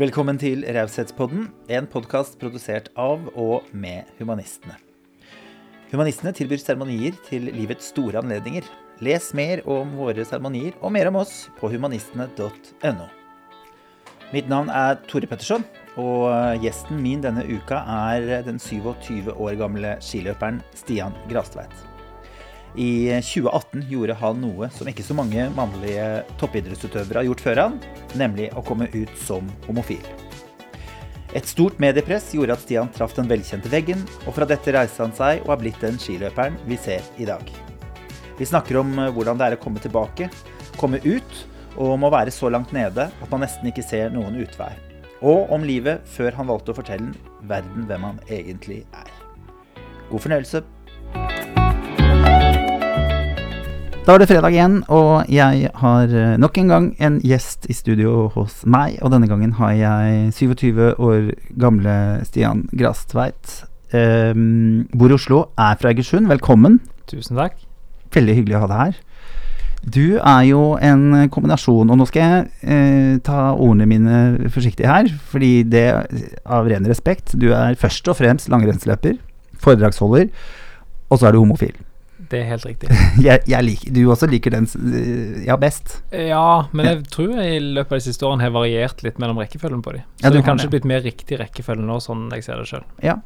Velkommen til Raushetspodden, en podkast produsert av og med Humanistene. Humanistene tilbyr seremonier til livets store anledninger. Les mer om våre seremonier og mer om oss på humanistene.no. Mitt navn er Tore Petterson, og gjesten min denne uka er den 27 år gamle skiløperen Stian Grastveit. I 2018 gjorde han noe som ikke så mange mannlige toppidrettsutøvere har gjort før han, nemlig å komme ut som homofil. Et stort mediepress gjorde at Stian traff den velkjente veggen, og fra dette reiste han seg og har blitt den skiløperen vi ser i dag. Vi snakker om hvordan det er å komme tilbake, komme ut, og om å være så langt nede at man nesten ikke ser noen utvei. Og om livet før han valgte å fortelle verden hvem han egentlig er. God fornøyelse. Da er det fredag igjen, og jeg har eh, nok en gang en gjest i studio hos meg. Og denne gangen har jeg 27 år gamle Stian Grastveit. Um, bor i Oslo, er fra Egersund. Velkommen. Tusen takk. Veldig hyggelig å ha deg her. Du er jo en kombinasjon, og nå skal jeg eh, ta ordene mine forsiktig her, fordi det av ren respekt Du er først og fremst langrennsløper, foredragsholder, og så er du homofil. Det er helt riktig. jeg, jeg liker, du også liker den ja, best? Ja, men jeg tror jeg i løpet av de siste årene har variert litt mellom rekkefølgen på de. Så Ja, det har kanskje det. blitt mer riktig rekkefølge nå, sånn jeg ser det sjøl. Ja.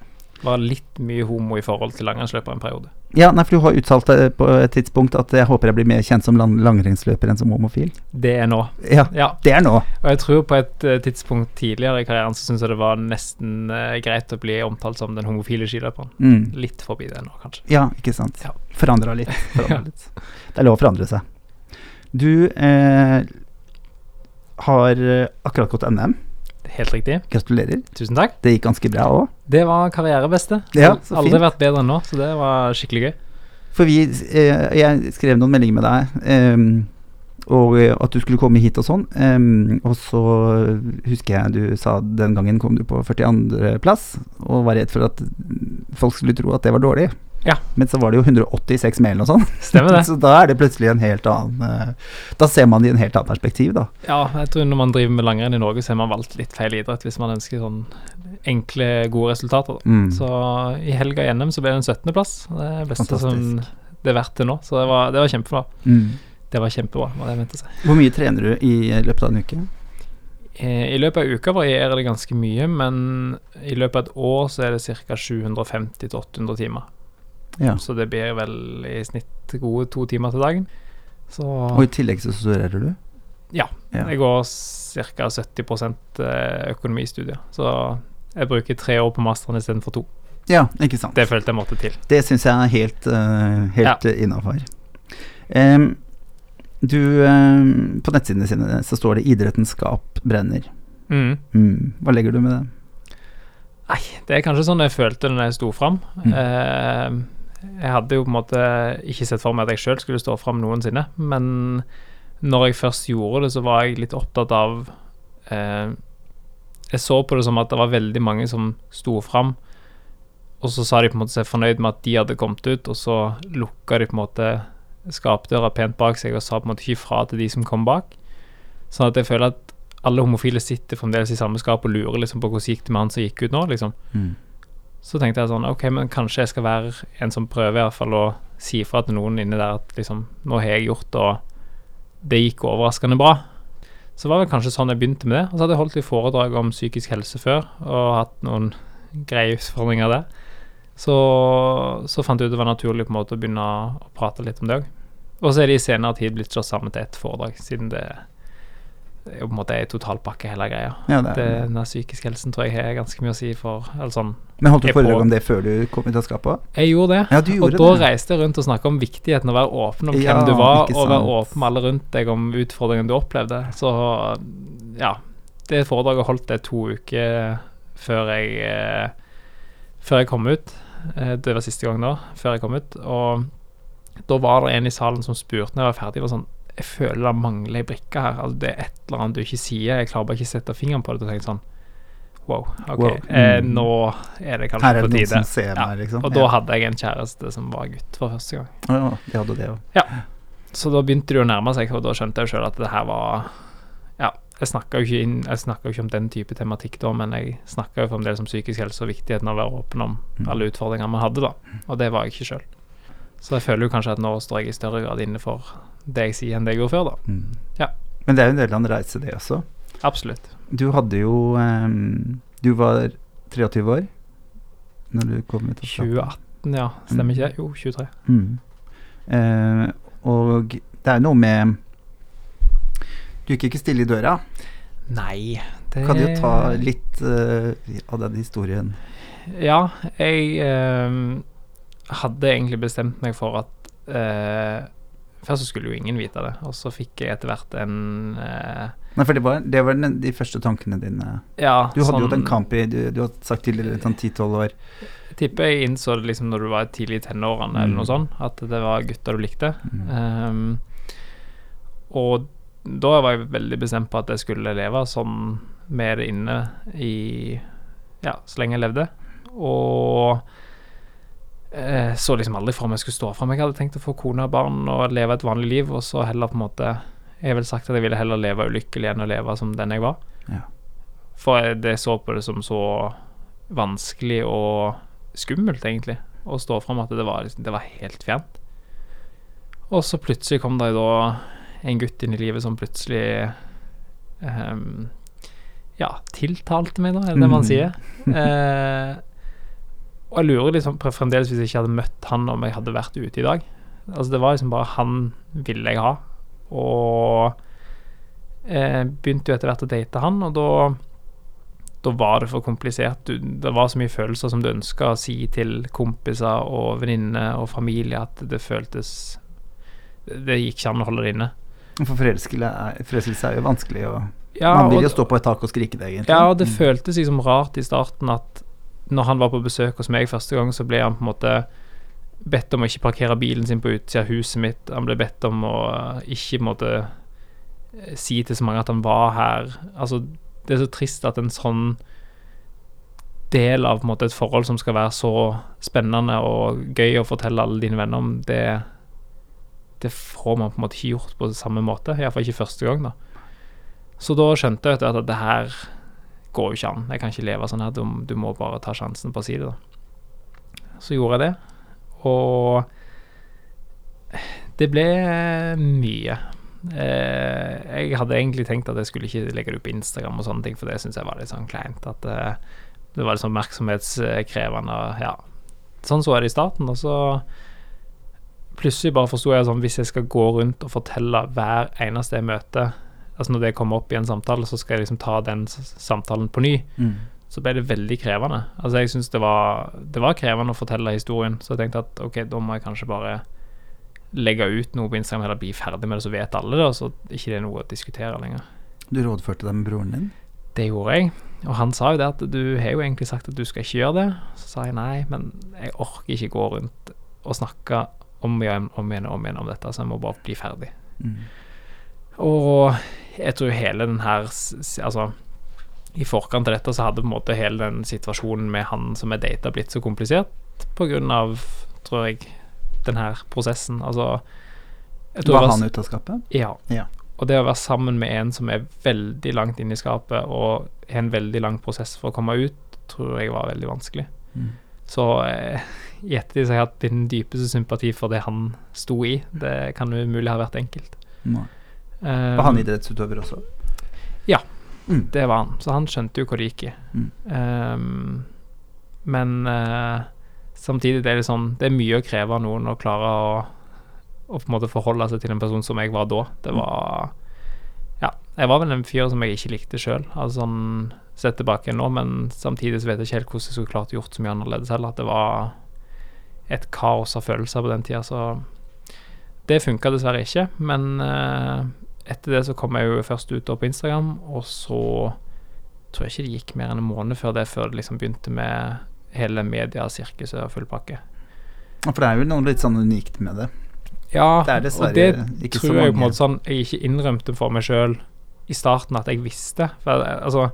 Var litt mye homo i forhold til langrennsløper en periode. ja, nei, for du har uttalt det på et tidspunkt at jeg håper jeg blir mer kjent som lang langrennsløper enn som homofil. Det er nå. Ja, Ja. det er nå. Og jeg tror på et eh, tidspunkt tidligere i karrieren så syns jeg det var nesten eh, greit å bli omtalt som den homofile skiløperen. Mm. Litt forbi det nå, kanskje. Ja, ikke sant. Ja. Forandra litt. Forandra litt. Det er lov å forandre seg. Du eh, har eh, akkurat gått NM. Helt riktig. Gratulerer. Tusen takk. Det gikk ganske bra òg. Det var karrierebeste. Ja, så Aldri fint. vært bedre enn nå, så det var skikkelig gøy. For vi eh, Jeg skrev noen meldinger med deg. Um, og eh, at du skulle komme hit og sånn. Um, og så husker jeg du sa den gangen kom du på 42.-plass, og var redd for at folk skulle tro at det var dårlig. Ja. Men så var det jo 186 mail og sånn. Stemmer det. så da er det plutselig en helt annen eh, Da ser man det i en helt annen perspektiv, da. Ja, jeg tror når man driver med langrenn i Norge, så har man valgt litt feil idrett hvis man ønsker sånn enkle, gode resultater. Mm. Så i helga i NM så ble det en 17.-plass. Det er det beste som det er verdt til nå, så det var, det var kjempebra. Mm. Det var kjempebra, var det jeg mente å si. Hvor mye trener du i løpet av en uke? Eh, I løpet av uka varierer det ganske mye, men i løpet av et år så er det ca. 750-800 timer. Ja. Så det blir vel i snitt gode to timer til dagen. Så Og i tillegg så studerer du? Ja. Ja. Jeg går ca. 70 eh, økonomistudier. Så jeg bruker tre år på masteren istedenfor to. Ja, ikke sant. Det følte jeg måtte til. Det syns jeg er helt, uh, helt Ja. innafor. Um, du um, På nettsidene sine så står det 'idrettenskap brenner'. Mm. Mm. Hva legger du med det? Nei, det er kanskje sånn jeg følte når jeg sto fram. Mm. Eh, jeg hadde jo på en måte ikke sett for meg at jeg sjøl skulle stå fram noensinne, men når jeg først gjorde det, så var jeg litt opptatt av eh, Jeg så på det som at det var veldig mange som sto fram, og så sa de på en måte seg fornøyd med at de hadde kommet ut, og så lukka de på en måte skapdøra pent bak seg og sa på en måte ikke fra til de som kom bak. Sånn at jeg føler at alle homofile sitter fremdeles i samme skap og lurer liksom på hvordan gikk det med han som gikk ut nå, liksom. Mm. Så tenkte jeg sånn, ok, men kanskje jeg skal være en som prøver i hvert fall å si fra til noen inni der at liksom, nå har jeg gjort det, og det gikk overraskende bra. Så var det kanskje sånn jeg begynte med det. Og så hadde jeg holdt litt foredrag om psykisk helse før, og hatt noen greie utfordringer der. Så, så fant jeg ut det var naturlig på en måte å begynne å prate litt om det òg. Og så er det i senere tid blitt slått sammen til ett foredrag, siden det er jo på en måte ei totalpakke, hele greia. Ja, det Det, den psykiske helsen tror jeg har ganske mye å si for sånn. Men holdt du foredrag om det før du kom ut av skapet? Jeg gjorde det. Ja, gjorde og det. da reiste jeg rundt og snakka om viktigheten av å være åpen om Ja, hvem du var, og være åpen med alle rundt deg om utfordringene du opplevde. Så ja. Det foredraget holdt jeg to uker før jeg eh, Før jeg kom ut. Eh, det var siste gang da, før jeg kom ut. Og da var det en i salen som spurte når jeg var ferdig, var sånn Jeg føler det mangler ei brikke her. Altså, det er et eller annet du ikke sier. Jeg klarer bare ikke å sette fingeren på det. Og tenkte sånn Wow, ok. Wow. Eh, Mm. nå er det kanskje på tide. som ser Ja, liksom. Og da hadde jeg en kjæreste som var gutt for første gang. ja. ja, de hadde det òg. Så da begynte det å nærme seg, og da skjønte jeg sjøl at det her var Ja, Jeg snakka jo, jo ikke om den type tematikk da, men jeg snakka jo fremdeles om psykisk helse og viktigheten av å være åpen om Mm. alle utfordringer man hadde, da. Og det var jeg ikke sjøl. Så jeg føler jo kanskje at nå står jeg i større grad inne for det jeg sier, enn det jeg gjorde før, da. Mm. Ja. Men det er jo en del av en reise, det også. Absolutt. Du hadde jo um, Du var 23 år når du kom ut av 2018, ja. Stemmer ikke det? Jo, 23. Mm. Eh, og det er noe med Du gikk ikke stille i døra. Nei, det Kan du ta litt uh, av den historien? Ja, jeg eh, hadde egentlig bestemt meg for at eh, Først så skulle jo ingen vite det, og så fikk jeg etter hvert en eh, Nei, for det var, det var den, de første tankene dine. Ja, Du hadde jo hatt en kamp i du, du har sagt tidligere, sånn 10-12 år. Tipper jeg innså det liksom når du var tidlig i tenårene, eller Mm. noe sånt, at det var gutter du likte. Mm. Um, og da var jeg veldig bestemt på at jeg skulle leve sånn mer inne i Ja, så lenge jeg levde. Og eh, så liksom aldri for meg jeg skulle stå fram. Jeg hadde tenkt å få kone og barn og leve et vanlig liv, og så heller på en måte Jeg har vel sagt at jeg ville heller leve ulykkelig enn å leve som den jeg var. Ja. For jeg, det så på det som så vanskelig og skummelt, egentlig, å stå fram at det var, liksom, det var helt fjernt. Og så plutselig kom det jo da en gutt inn i livet som plutselig um, Ja, tiltalte meg, da, er det det man Mhm. sier. Eh, og jeg lurer liksom på fremdeles hvis jeg ikke hadde møtt han om jeg hadde vært ute i dag. Altså Det var liksom bare han ville jeg ha. Og eh, begynte jo etter hvert å date han, og da da var det for komplisert. Det var så mye følelser som du ønska å si til kompiser og venninner og familie at det føltes Det gikk ikke an å holde det inne. For forelskelse er, er jo vanskelig å Ja, Man vil jo stå på et tak og skrike det, egentlig. Ja, og det Mm. føltes liksom rart i starten at når han var på besøk hos meg første gang, så ble han på en måte bedt om å ikke parkere bilen sin på utsida av huset mitt. Han ble bedt om å ikke på en måte eh, si til så mange at han var her. Altså, det er så trist at en sånn del av måte et forhold som skal være så spennende og gøy å fortelle alle dine venner om, det det får man på en måte ikke gjort på samme måte. Iallfall ikke første gang, da. Så da skjønte jeg at det her går jo ikke an. Jeg kan ikke leve sånn her. Du, du må bare ta sjansen på å si det, da. Så gjorde jeg det, og det ble mye. Eh, jeg hadde egentlig tenkt at jeg skulle ikke legge det ut på Instagram og sånne ting, for det syns jeg var litt sånn kleint. At eh, det var litt sånn oppmerksomhetskrevende. Ja. Sånn så jeg det i starten, og så plutselig bare forsto jeg sånn Hvis jeg skal gå rundt og fortelle hver eneste jeg møter Altså når det kommer opp i en samtale, så skal jeg liksom ta den samtalen på ny. Mm. Så ble det veldig krevende. Altså jeg syns det, var- det var krevende å fortelle historien, så jeg tenkte at ok, da må jeg kanskje bare legge ut noe på Instagram, eller bli ferdig med det, så vet alle det, og så ikke det er noe å diskutere lenger. Du rådførte deg med broren din? Det gjorde jeg, og han sa jo det at du har jo egentlig sagt at du skal ikke gjøre det. Så sa jeg nei, men jeg orker ikke gå rundt og snakke om igjen om igjen om igjen om dette, så jeg må bare bli ferdig. Mm. Og jeg tror hele den her Altså, i forkant av dette så hadde på en måte hele den situasjonen med han som er data blitt så komplisert på grunn av, tror jeg, den her prosessen. Altså Var han ute av skapet? Ja. Ja. Og det å være sammen med en som er veldig langt inne i skapet og har en veldig lang prosess for å komme ut, tror jeg var veldig vanskelig. Mm. Så eh, i ettertid har jeg hatt den dypeste sympati for det han sto i. Det kan umulig ha vært enkelt. Nei. Var han idrettsutøver også? Ja. Mm. Det var han, så han skjønte jo hvor det gikk i. Mm. Um, men uh, samtidig det er det sånn Det er mye å kreve av noen å klare å, å på en måte forholde seg til en person som jeg var da. Det Mm. var Ja, jeg var vel en fyr som jeg ikke likte sjøl, altså sånn sett tilbake nå, men samtidig så vet jeg ikke helt hvordan jeg skulle klart gjort så mye annerledes heller. At det var et kaos av følelser på den tida, så det funka dessverre ikke. Men eh, etter det så kom jeg jo først ut da på Instagram, og så tror jeg ikke det gikk mer enn en måned før det, før det liksom begynte med hele mediesirkuset og full pakke. For det er jo noe litt sånn unikt med det. Ja, Det er og det ikke så tror jeg på en måte sånn jeg ikke innrømte for meg sjøl i starten at jeg visste. For jeg- altså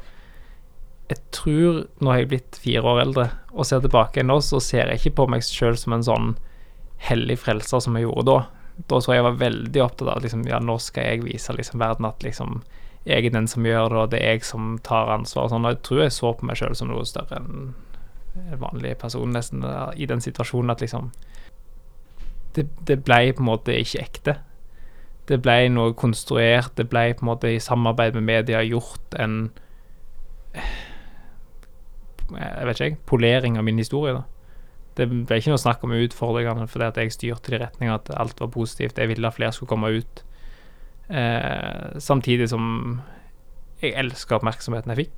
Jeg tror nå har jeg blitt fire år eldre og ser tilbake nå, så ser jeg ikke på meg sjøl som en sånn hellig frelser som jeg gjorde da. Da tror jeg jeg var veldig opptatt av liksom, ja, nå skal jeg vise liksom verden at liksom jeg er den som gjør det, og det er jeg som tar ansvar. Sånn, jeg tror jeg så på meg sjøl som noe større enn en vanlig person, nesten, i den situasjonen at liksom Det, det ble på en måte ikke ekte. Det ble noe konstruert, det ble på en måte i samarbeid med media gjort en Jeg vet ikke. Polering av min historie, da. Det ble ikke noe snakk om utfordringene fordi at jeg styrte i retning at alt var positivt. Jeg ville at flere skulle komme ut. Eh, samtidig som jeg elsker oppmerksomheten jeg fikk.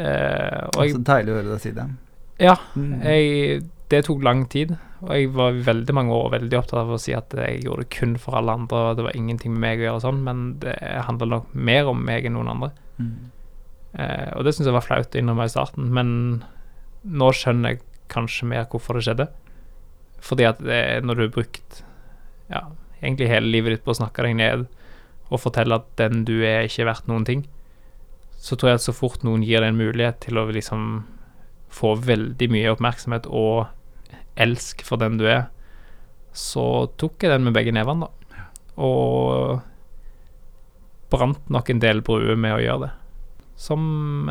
Eh, og jeg, Så deilig å høre deg si det. ja, Mm. jeg, det tok lang tid, og jeg var veldig mange år veldig opptatt av å si at jeg gjorde det kun for alle andre, og det var ingenting med meg å gjøre sånn, men det handler nok mer om meg enn noen andre. Mm. Eh, og det syns jeg var flaut å innrømme i starten, men nå skjønner jeg kanskje mer hvorfor det skjedde. Fordi at det er når du har brukt ja, egentlig hele livet ditt på å snakke deg ned og fortelle at den du er, ikke er verdt noen ting, så tror jeg at så fort noen gir deg en mulighet til å liksom få veldig mye oppmerksomhet og elsk for den du er, så tok jeg den med begge nevene, da. Og brant nok en del bruer med å gjøre det som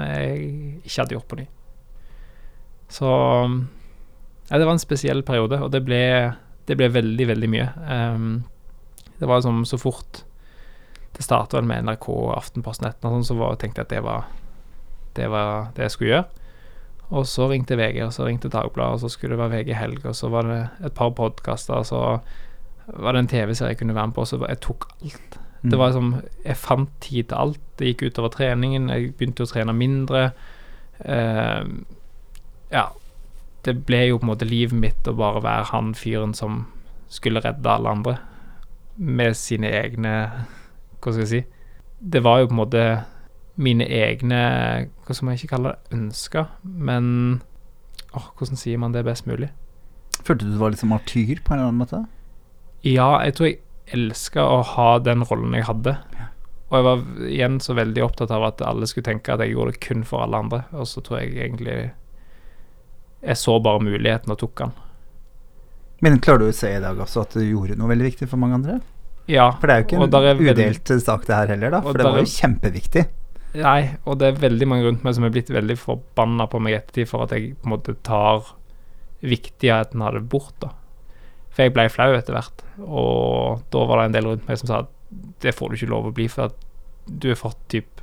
jeg ikke hadde gjort på ny. Så ja, det var en spesiell periode, og det ble, det ble veldig, veldig mye. Um, det var som så fort Det startet vel med NRK og Aftenposten og sånn, så var, tenkte jeg at det var, det var det jeg skulle gjøre. Og så ringte VG, og så ringte Dagbladet, og så skulle det være VG Helg, og så var det et par podkaster, og så var det en TV-serie jeg kunne være med på, så jeg tok alt. Mm. Det var som Jeg fant tid til alt. Det gikk utover treningen. Jeg begynte å trene mindre. Eh, ja. Det ble jo på en måte livet mitt å bare være han fyren som skulle redde alle andre. Med sine egne Hva skal jeg si? Det var jo på en måte mine egne Hva skal man ikke kalle det? Ønsker. Men åh, hvordan sier man det best mulig? Følte du du var litt som martyr på en eller annen måte? Ja, jeg tror jeg elska å ha den rollen jeg hadde. Og jeg var igjen så veldig opptatt av at alle skulle tenke at jeg gjorde det kun for alle andre. Og så tror jeg egentlig Jeg så bare muligheten og tok den. Men klarer du å se i dag også at du gjorde noe veldig viktig for mange andre? Ja. For det er jo ikke en veldig- udelt sak det her heller, da. For det var er- jo kjempeviktig. Nei, og det er veldig mange rundt meg som er blitt veldig forbanna på meg ettertid for at jeg på en måte tar viktigheten av det bort, da. For jeg ble flau etter hvert, og da var det en del rundt meg som sa at det får du ikke lov å bli, for at du har fått typ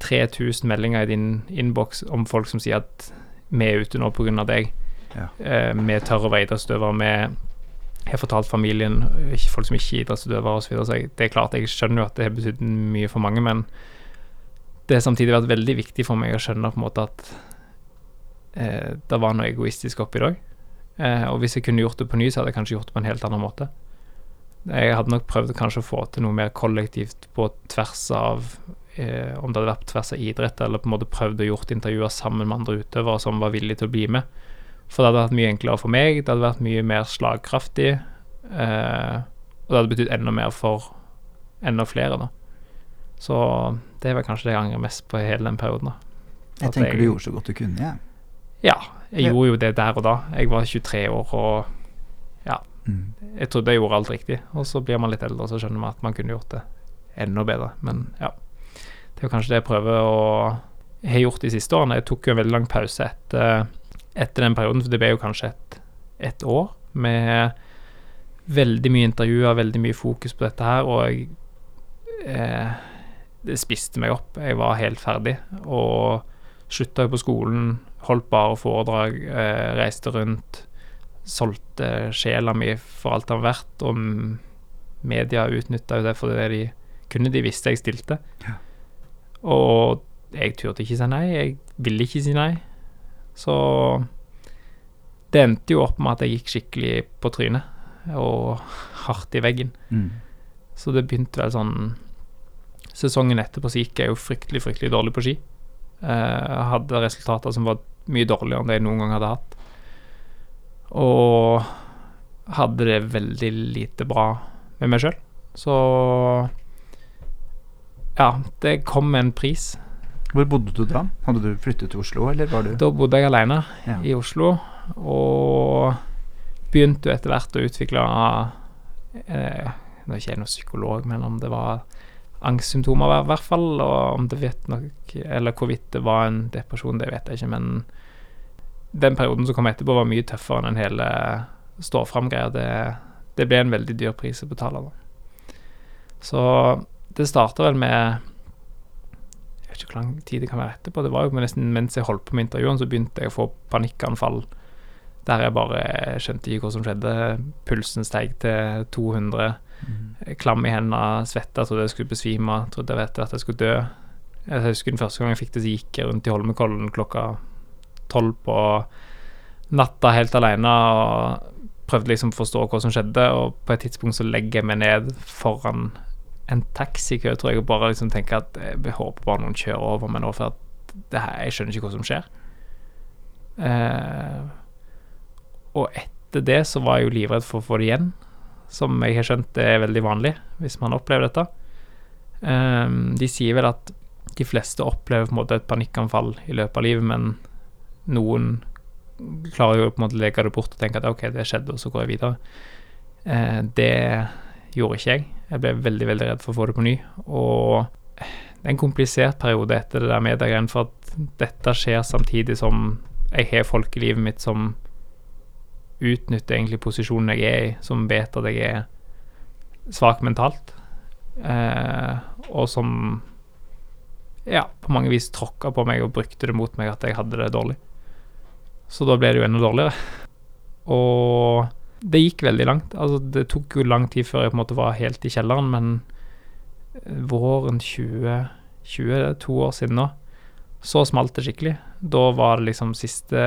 3000 meldinger i din innboks om folk som sier at vi er ute nå pga. deg. Ja. Eh, vi tør å være idrettsutøvere. Vi har fortalt familien, folk som ikke er idrettsutøvere osv. Så, videre, så jeg, det er klart jeg skjønner jo at det har betydd mye for mange, men det har samtidig vært veldig viktig for meg å skjønne på en måte at eh, det var noe egoistisk oppi det òg. Eh, og hvis jeg kunne gjort det på ny, så hadde jeg kanskje gjort det på en helt annen måte. Jeg hadde nok prøvd kanskje å få til noe mer kollektivt på tvers av eh, Om det hadde vært på tvers av idrett, eller på en måte prøvd å gjort intervjuer sammen med andre utøvere som var villige til å bli med. For det hadde vært mye enklere for meg, det hadde vært mye mer slagkraftig. Eh, og det hadde betydd enda mer for enda flere, da. Så det var kanskje det jeg angrer mest på i hele den perioden. da. Jeg At tenker jeg- du gjorde så godt du kunne, jeg. Ja, jeg Ja. gjorde jo det der og da. Jeg var 23 år og Mm. jeg trodde jeg gjorde alt riktig. Og så blir man litt eldre, og så skjønner man at man kunne gjort det enda bedre. Men ja. Det er jo kanskje det jeg prøver å har gjort de siste årene. Jeg tok jo en veldig lang pause etter, etter den perioden, for det ble jo kanskje et, et år med veldig mye intervjuer, veldig mye fokus på dette her, og jeg eh, Det spiste meg opp. Jeg var helt ferdig. Og slutta jo på skolen, holdt bare foredrag, eh, reiste rundt solgte sjela mi for alt den var verdt, og media utnytta jo det for det de kunne. De visste jeg stilte. Ja. Og jeg turte ikke si nei. Jeg ville ikke si nei. Så det endte jo opp med at jeg gikk skikkelig på trynet, og hardt i veggen. Mm. Så det begynte vel sånn Sesongen etterpå så gikk jeg jo fryktelig, fryktelig dårlig på ski. Jeg hadde resultater som var mye dårligere enn det jeg noen gang hadde hatt. Og hadde det veldig lite bra med meg sjøl. Så ja, det kom med en pris. Hvor bodde du da? Hadde du flyttet til Oslo, eller var du Da bodde jeg alene Ja. i Oslo, og begynte jo etter hvert å utvikle eh, Nå er ikke jeg noen psykolog, men om det var angstsymptomer, i hvert fall. Og om det vet nok Eller hvorvidt det var en depresjon, det vet jeg ikke, men den perioden som kom etterpå, var mye tøffere enn den hele stå fram-greia. Det, det, ble en veldig dyr pris å betale. Da. Så det starta vel med Jeg vet ikke hvor lang tid det kan være etterpå. Det var jo nesten mens jeg holdt på med intervjuene, så begynte jeg å få panikkanfall der jeg bare skjønte ikke hva som skjedde. Pulsen steg til 200. Mm. Klam i hendene, svetta, trodde jeg skulle besvime, trodde jeg vet at jeg skulle dø. Jeg husker den første gang jeg fikk det, så gikk jeg rundt i Holmenkollen klokka tolv på natta helt alene og prøvde liksom å forstå hva som skjedde, og på et tidspunkt så legger jeg meg ned foran en taxikø, tror jeg, og bare liksom tenker at jeg håper bare noen kjører over meg nå, for at det her, jeg skjønner ikke hva som skjer. Eh, og etter det så var jeg jo livredd for å få det igjen, som jeg har skjønt er veldig vanlig hvis man opplever dette. Eh, de sier vel at de fleste opplever på en måte et panikkanfall i løpet av livet, men noen klarer jo på en måte å legge det bort og tenke at OK, det skjedde, og så går jeg videre. Eh, det gjorde ikke jeg. Jeg ble veldig, veldig redd for å få det på ny. Og det er en komplisert periode etter det der mediegreiene, for at dette skjer samtidig som jeg har folk i livet mitt som utnytter egentlig posisjonen jeg er i, som vet at jeg er svak mentalt, eh, og som ja, på mange vis tråkka på meg og brukte det mot meg at jeg hadde det dårlig. Så da ble det jo enda dårligere. Og det gikk veldig langt. Altså, det tok jo lang tid før jeg på en måte var helt i kjelleren, men våren 2020, det er to år siden nå, så smalt det skikkelig. Da var det liksom siste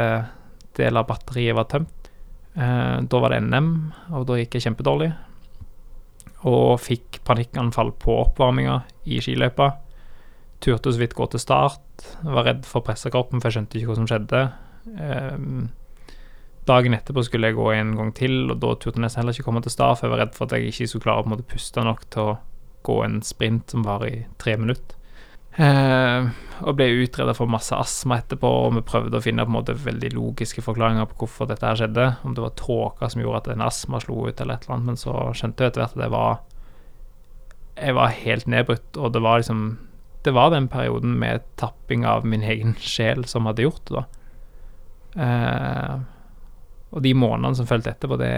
del av batteriet var tømt. Eh, da var det NM, og da gikk jeg kjempedårlig. Og fikk panikkanfall på oppvarminga i skiløypa. Turte så vidt gå til start. Var redd for pressekroppen, for jeg skjønte ikke hva som skjedde. Um, dagen etterpå skulle jeg gå en gang til, og da turte jeg nesten heller ikke komme til start, for jeg var redd for at jeg ikke skulle klare å puste nok til å gå en sprint som varer i tre minutter. Eh, og ble utreda for masse astma etterpå, og vi prøvde å finne på en måte veldig logiske forklaringer på hvorfor dette her skjedde. Om det var tåka som gjorde at en astma slo ut, eller et eller annet. Men så skjønte jeg etter hvert at jeg var Jeg var helt nedbrutt, og det var liksom Det var den perioden med tapping av min egen sjel som hadde gjort det, da. Uh, og de månedene som fulgte etterpå, det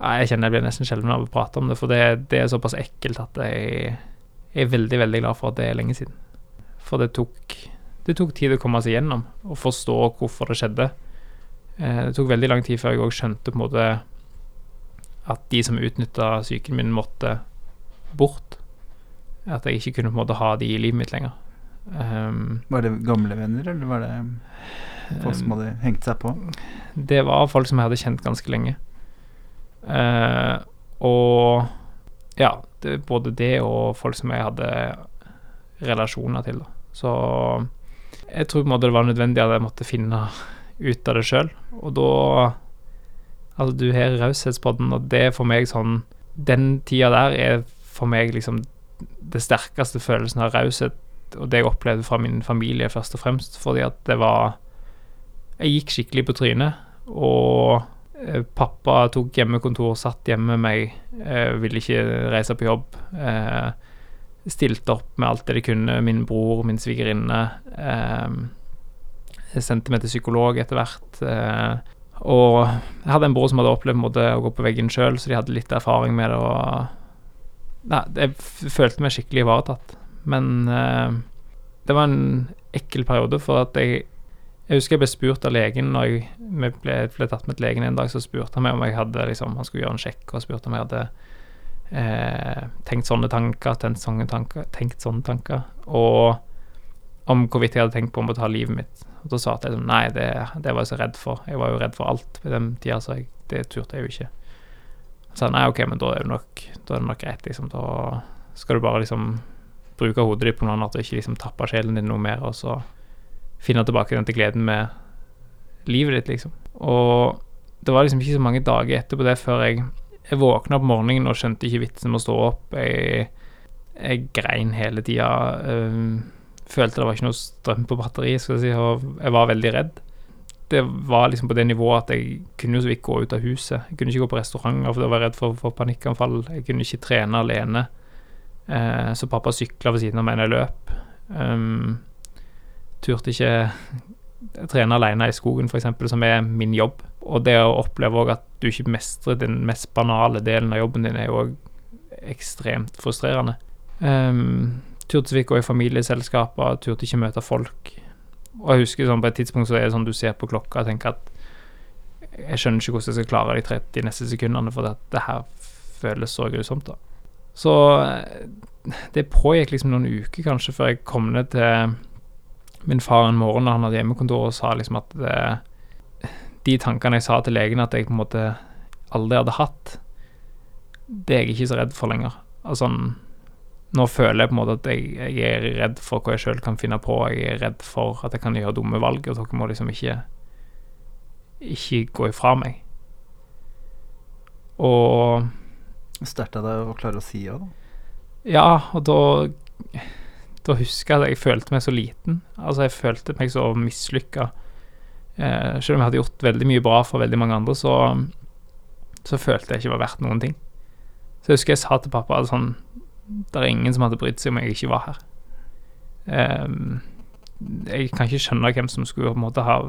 Jeg kjenner jeg blir nesten skjelven av å prate om det, for det, det, er såpass ekkelt at jeg, er veldig, veldig glad for at det er lenge siden. For det tok, det tok tid å komme seg gjennom og forstå hvorfor det skjedde. Uh, det tok veldig lang tid før jeg òg skjønte på en måte at de som utnytta psyken min, måtte bort. At jeg ikke kunne på en måte ha de i livet mitt lenger. Um, var det gamle venner, eller var det Folk som hadde hengt seg på? Det var folk som jeg hadde kjent ganske lenge. Uh, og ja, det, både det og folk som jeg hadde relasjoner til. Da. Så jeg tror på en måte det var nødvendig at jeg måtte finne ut av det sjøl. Og da Altså, du har Raushetspodden, og det er for meg sånn Den tida der er for meg liksom det sterkeste følelsen av raushet, og det jeg opplevde fra min familie, først og fremst, fordi at det var jeg gikk skikkelig på trynet, og eh, pappa tok hjemmekontor, satt hjemme med meg, eh, ville ikke reise på jobb. Eh, stilte opp med alt det de kunne. Min bror, min svigerinne. Sendte meg til psykolog etter hvert. Og jeg hadde en bror som hadde opplevd å gå på veggen sjøl, så de hadde litt erfaring med det. Og nei, jeg følte meg skikkelig ivaretatt. Men det var en ekkel periode, for at jeg jeg husker jeg ble spurt av legen når jeg ble, ble, tatt med til legen en dag, så spurte han meg om jeg hadde liksom, Han skulle gjøre en sjekk og spurte om jeg hadde eh, tenkt sånne tanker, tenkt sånne tanker, tenkt sånne tanker, og om hvorvidt jeg hadde tenkt på om å ta livet mitt. Og Da sa jeg liksom nei, det, det, var jeg så redd for. Jeg var jo redd for alt på den tida, så jeg, det turte jeg jo ikke. Så sa nei, OK, men da er det nok, da er det nok greit, liksom. Da skal du bare liksom bruke hodet ditt på noe annet og ikke liksom tappe sjelen din noe mer, og så finne tilbake den til gleden med livet ditt, liksom. Og det var liksom ikke så mange dager etterpå det før jeg, jeg våkna på morgenen og skjønte ikke vitsen med å stå opp. Jeg, jeg grein hele tida. Um, følte det var ikke noe strøm på batteriet, skal jeg si, og jeg var veldig redd. Det var liksom på det nivået at jeg kunne jo så vidt gå ut av huset. Jeg kunne ikke gå på restauranter, for var jeg redd for, for panikkanfall. Jeg kunne ikke trene alene. Eh, så pappa sykla ved siden av meg når jeg løp. Um, turte ikke trene alene i skogen, f.eks., som er min jobb. Og det å oppleve òg at du ikke mestrer den mest banale delen av jobben din, er jo òg ekstremt frustrerende. Um, turte ikke gå i familieselskaper, turte ikke møte folk. Og jeg husker sånn, på et tidspunkt så er det sånn du ser på klokka og tenker at jeg skjønner ikke hvordan jeg skal klare de 30 neste sekundene, for det, her føles så grusomt, da. Så det pågikk liksom noen uker kanskje før jeg kom ned til min far en morgen da han hadde hjemmekontor og sa liksom at det, de tankene jeg sa til legen at jeg på en måte aldri hadde hatt, det er jeg ikke så redd for lenger. Altså, nå føler jeg på en måte at jeg, jeg er redd for hva jeg sjøl kan finne på. Jeg er redd for at jeg kan gjøre dumme valg, og dere må liksom ikke ikke gå ifra meg. Og Sterkt av deg å klare å si ja, da. Ja, og da Da husker jeg at jeg følte meg så liten. Altså, jeg følte meg så mislykka. Eh, selv om jeg hadde gjort veldig mye bra for veldig mange andre, så, så følte jeg ikke var verdt noen ting. Så jeg husker jeg sa til pappa at sånn Det er ingen som hadde brydd seg om jeg ikke var her. Eh, jeg kan ikke skjønne hvem som skulle på en måte ha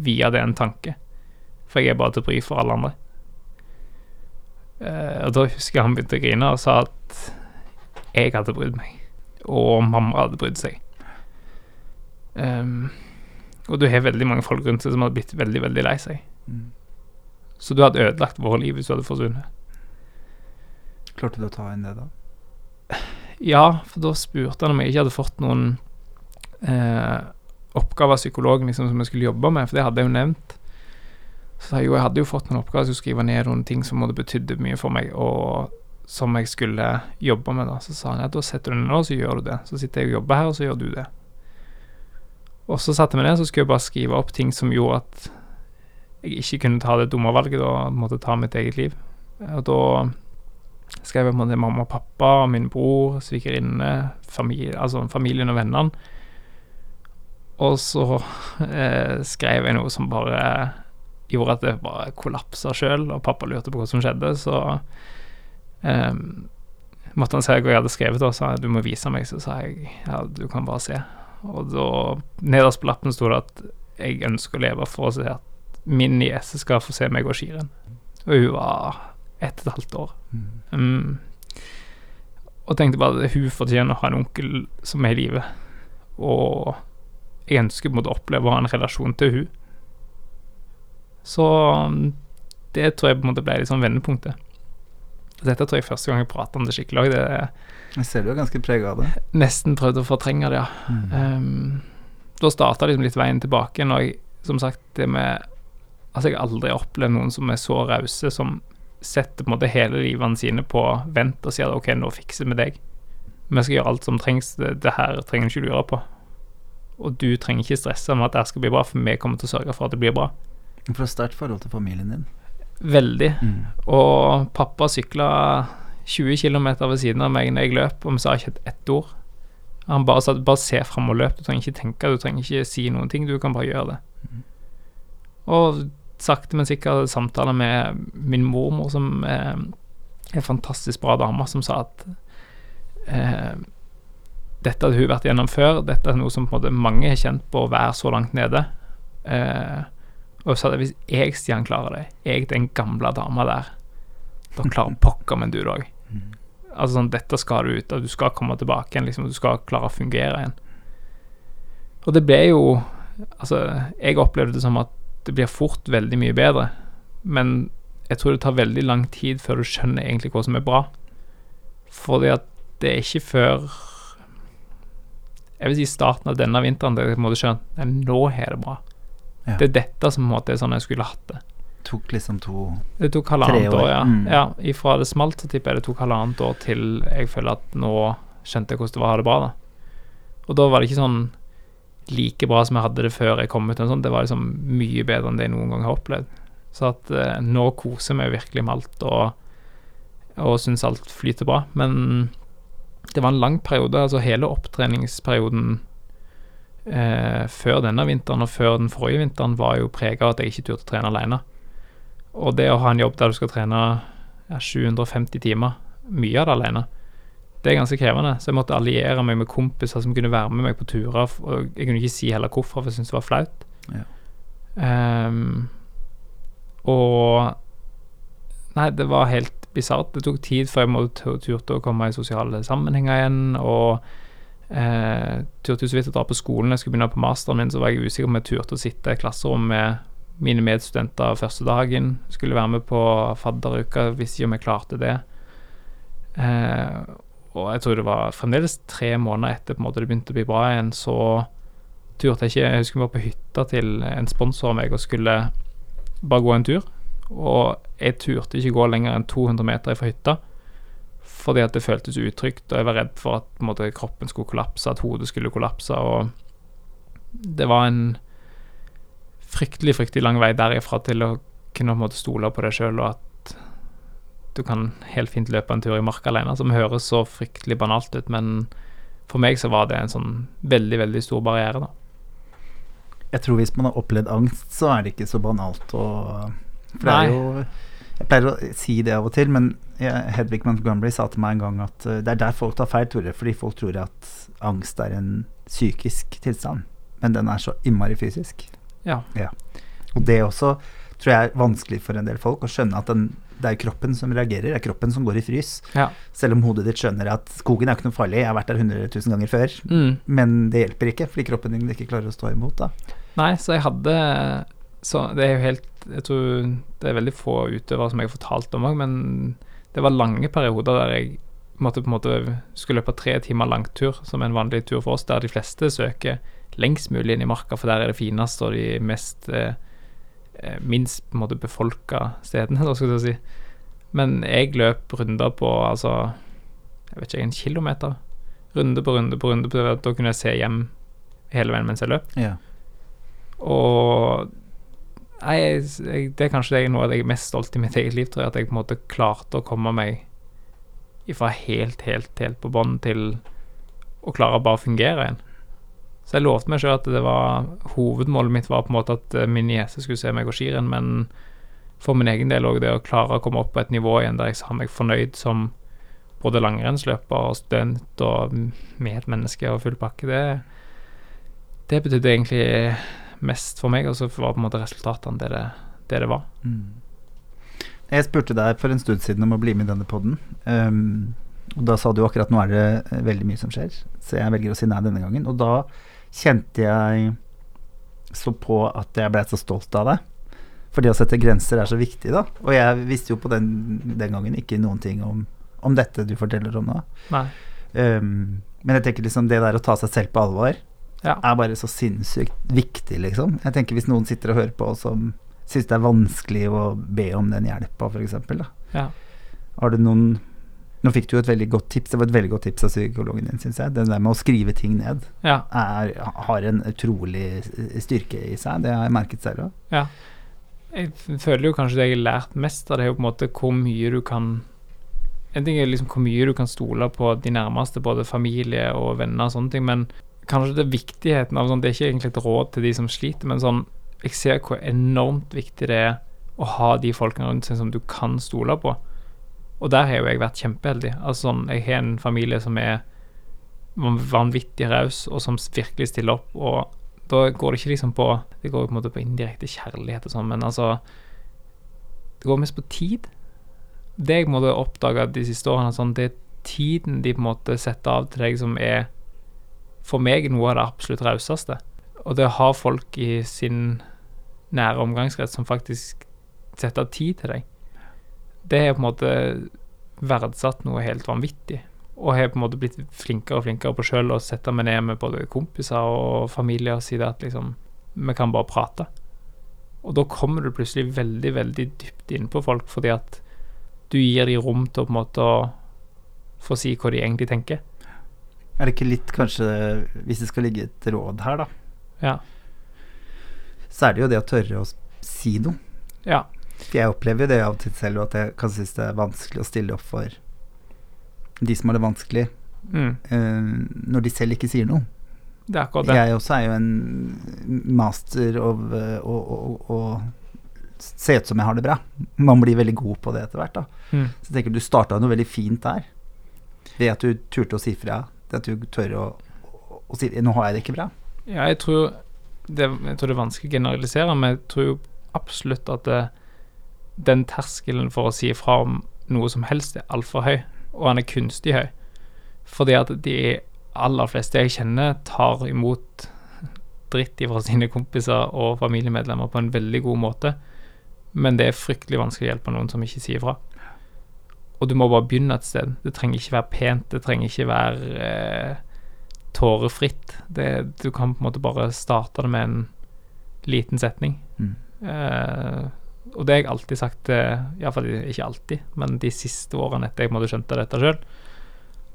via det en tanke. For jeg er bare til bry for alle andre. Eh, og da husker jeg han begynte å grine og sa at jeg hadde brydd meg, og mamma hadde brydd seg. Um, og du har veldig mange folk rundt deg som hadde blitt veldig, veldig lei seg. Mm. Så du hadde ødelagt vårt liv hvis du hadde forsvunnet. Klarte du å ta inn det, da? Ja, for da spurte han om jeg ikke hadde fått noen eh, oppgaver av psykologen liksom, som jeg skulle jobbe med, for det hadde jeg jo nevnt. Så jeg, jo, jeg hadde jo fått noen oppgaver, jeg skulle skrive ned noen ting som hadde betydd mye for meg, og som jeg skulle jobbe med. da, Så sa han at da setter du deg ned og så gjør du det. Så sitter jeg og jobber her, og så gjør du det. Og så satte vi ned, så skulle jeg bare skrive opp ting som gjorde at jeg ikke kunne ta det dumme valget og måtte ta mitt eget liv. Og da skrev jeg på en mamma og pappa, min bror, svigerinne, familie, altså familien og vennene. Og så eh, skrev jeg noe som bare gjorde at det bare kollapsa sjøl, og pappa lurte på hva som skjedde, så eh, måtte han se hva jeg hadde skrevet, og sa du må vise meg, så sa jeg ja, du kan bare se. Og da, nederst på lappen sto det at jeg ønsker å leve for å se at min niese skal få se meg gå skirenn. Og hun var ett og et halvt år. Mm. Og tenkte bare at hun fortjener å ha en onkel som er i live. Og jeg ønsker på en måte å oppleve å ha en relasjon til hun. Så det tror jeg på en måte ble liksom vendepunktet. Dette tror jeg første gang jeg prater om det skikkelig òg. Jeg ser du er ganske prega av det. Nesten prøvd å fortrenge det, ja. Mm. Um, da starta liksom litt veien tilbake. Når jeg, som sagt, det med Altså, jeg har aldri opplevd noen som er så rause, som setter på en måte hele livene sine på vent og sier OK, nå fikser vi deg. Vi skal gjøre alt som trengs. Det, det her trenger du ikke lure på. Og du trenger ikke stresse med at det skal bli bra, for vi kommer til å sørge for at det blir bra. For et sterkt forhold til familien din. Veldig. Mm. Og pappa sykla 20 km ved siden av meg når jeg løp, og vi sa ikke et ett ord. Han bare sa bare se fram og løp, du trenger ikke tenke, du trenger ikke si noen ting, du kan bare gjøre det. Mm. Og sakte, men sikkert samtaler med min mormor, som er en fantastisk bra dame, som sa at eh, dette hadde hun vært gjennom før, dette er noe som på en måte mange har kjent på å være så langt nede. Eh, og sa at hvis jeg, Stian, klarer det, jeg den gamle dama der, da klarer pokker meg du det òg. Mm. Altså sånn, dette skal du ut, av, du skal komme tilbake igjen, liksom, du skal klare å fungere igjen. Og det ble jo Altså, jeg opplevde det som at det blir fort veldig mye bedre, men jeg tror det tar veldig lang tid før du skjønner egentlig hva som er bra. Fordi at det er ikke før Jeg vil si starten av denne vinteren at jeg du skjønne at nå er det bra. Ja. Det er dette som på en måte er sånn jeg skulle hatt det. Tok liksom to Det tok halvannet år, år, ja. mm. ja. Ifra det smalt, så tipper jeg det tok halvannet år til jeg føler at nå skjønte jeg hvordan det var å ha det bra, da. Og da var det ikke sånn like bra som jeg hadde det før jeg kom ut. Sånn. Det var liksom mye bedre enn det jeg noen gang har opplevd. Så at eh, nå koser jeg meg virkelig med alt og, og syns alt flyter bra. Men det var en lang periode, altså hele opptreningsperioden eh, før denne vinteren og før den forrige vinteren var jo prega av at jeg ikke turte å trene alene. Og det å ha en jobb der du skal trene ja, 750 timer, mye av det alene, det er ganske krevende. Så jeg måtte alliere meg med kompiser som kunne være med meg på turer. Og jeg kunne ikke si heller hvorfor, for jeg syntes det var flaut. Ja. Um, og Nei, det var helt bisart. Det tok tid før jeg måtte turte å komme i sosiale sammenhenger igjen. Og eh, turte så vidt å dra på skolen. Jeg skulle begynne på masteren min, så var jeg usikker om jeg turte å sitte i klasserom med mine medstudenter første dagen. Skulle være med på fadderuka, visste ikke om jeg klarte det. Eh, og jeg tror det var fremdeles tre måneder etter på en måte det begynte å bli bra igjen, så turte jeg ikke Jeg husker vi var på hytta til en sponsor av meg og skulle bare gå en tur. Og jeg turte ikke gå lenger enn 200 meter fra hytta, fordi at det føltes utrygt, og jeg var redd for at måte, kroppen skulle kollapse, at hodet skulle kollapse, og det var en fryktelig, fryktelig lang vei derifra til å kunne på en måte stole på deg sjøl, og at du kan helt fint løpe en tur i marka alene, som høres så fryktelig banalt ut, men for meg så var det en sånn veldig, veldig stor barriere, da. Jeg tror hvis man har opplevd angst, så er det ikke så banalt å For det Nei. er jo Jeg pleier å si det av og til, men Hedvig Montgomery sa til meg en gang at uh, det er der folk tar feil, Tore, fordi folk tror at angst er en psykisk tilstand, men den er så innmari fysisk. Ja. Og det er også tror jeg er vanskelig for en del folk å skjønne at den, det er kroppen som reagerer, det er kroppen som går i frys. Ja. Selv om hodet ditt skjønner at skogen er ikke noe farlig, jeg har vært der 100 000 ganger før. Mm. Men det hjelper ikke, fordi kroppen din ikke klarer å stå imot. da. Nei, så jeg hadde Så det er jo helt Jeg tror det er veldig få utøvere som jeg har fortalt om òg, men det var lange perioder der jeg måtte på en måte skulle løpe tre timer langtur, som en vanlig tur for oss, der de fleste søker lengst mulig inn i marka, for der er det fineste og de mest eh, eh, minst på en måte befolka stedene, da skulle jeg si. Men jeg løp runder på altså Jeg vet ikke, en kilometer. Runde på runde på runde. På, da kunne jeg se hjem hele veien mens jeg løp. Ja. Og jeg, jeg, det er kanskje det noe av det jeg er mest stolt i mitt eget liv, tror jeg. At jeg på en måte klarte å komme meg ifra helt, helt, helt på bånn til å klare å bare fungere igjen. Så jeg lovte meg sjøl at det var hovedmålet mitt var på en måte at eh, min niese skulle se meg gå skirenn, men for min egen del òg det å klare å komme opp på et nivå igjen der jeg har meg fornøyd som både langrennsløper og student og medmenneske og full pakke, det, det betydde egentlig mest for meg, og så var på en måte resultatene det det, det, det var. Mm. Jeg spurte deg for en stund siden om å bli med i denne poden. Um, og da sa du akkurat nå er det eh, veldig mye som skjer, så jeg velger å si nei denne gangen. Og da kjente jeg så på at jeg blei så stolt av deg. For det å sette grenser er så viktig, da. Og jeg visste jo på den, den gangen ikke noen ting om, om dette du forteller om nå. Um, men jeg tenker liksom det der å ta seg selv på alvor Ja. er bare så sinnssykt viktig, liksom. Jeg tenker hvis noen sitter og hører på som syns det er vanskelig å be om den hjelpa, f.eks. Ja. Har du noen Nå fikk du jo et veldig godt tips, det var et veldig godt tips av psykologen din, syns jeg. Det der med å skrive ting ned Ja. er, har en utrolig styrke i seg. Det har jeg merket selv òg. ja. Jeg føler jo kanskje det jeg har lært mest av det, er jo på en måte hvor mye du kan En ting er liksom hvor mye du kan stole på de nærmeste, både familie og venner og sånne ting, men kanskje det er viktigheten av sånn Det er ikke egentlig et råd til de som sliter, men sånn Jeg ser hvor enormt viktig det er å ha de folkene rundt seg som du kan stole på. Og der har jo jeg vært kjempeheldig. Altså sånn, Jeg har en familie som er vanvittig raus, og som virkelig stiller opp. Og da går det ikke liksom på Det går på en måte på indirekte kjærlighet og sånn, men altså Det går mest på tid. Det jeg har oppdaga de siste årene, sånn, det er tiden de på en måte setter av til deg, som er for meg noe av det absolutt rauseste. Og det å ha folk i sin nære omgangskrets som faktisk setter tid til deg, det har på en måte verdsatt noe helt vanvittig. Og har på en måte blitt flinkere og flinkere på sjøl å sette meg ned med både kompiser og familie og si det at liksom Vi kan bare prate. Og da kommer du plutselig veldig, veldig dypt innpå folk, fordi at du gir dem rom til å på en måte å få si hva de egentlig tenker. Er det ikke litt, kanskje, hvis det skal ligge et råd her, da, Ja. så er det jo det å tørre å si noe. Ja. For jeg opplever jo det av og til selv, at jeg kan synes det er vanskelig å stille opp for de som har det vanskelig, Mm. uh, når de selv ikke sier noe. Det er akkurat det. Jeg også er jo en master å- å se ut som jeg har det bra. Man blir veldig god på det etter hvert, da. Mm. Så jeg tenker du starta noe veldig fint der. Ved at du turte å si fra? At du tør å, å, si 'nå har jeg det ikke bra'? Ja, jeg tror det, jeg tror det er vanskelig å generalisere, men jeg tror jo absolutt at det, den terskelen for å si fra om noe som helst er altfor høy, og han er kunstig høy. Fordi at de aller fleste jeg kjenner, tar imot dritt fra sine kompiser og familiemedlemmer på en veldig god måte, men det er fryktelig vanskelig å hjelpe noen som ikke sier fra. Og du må bare begynne et sted. Det trenger ikke være pent, det trenger ikke være eh, tårefritt. Det, du kan på en måte bare starte det med en liten setning. Mm. Eh, og det har jeg alltid sagt, eh, iallfall ikke alltid, men de siste årene etter jeg måtte skjønte dette sjøl,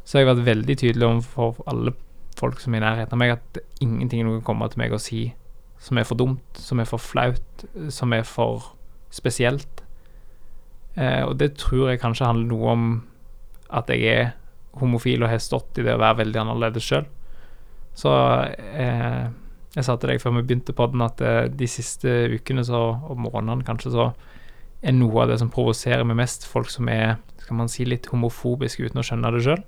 så har jeg vært veldig tydelig overfor alle folk som er i nærheten av meg, at ingenting kan komme til meg og si som er for dumt, som er for flaut, som er for spesielt. Eh, og det tror jeg kanskje handler noe om at jeg er homofil og har stått i det å være veldig annerledes sjøl. Så eh, jeg sa til deg før vi begynte på den, at eh, de siste ukene så, og månedene kanskje så er noe av det som provoserer meg mest, folk som er skal man si, litt homofobiske uten å skjønne det sjøl.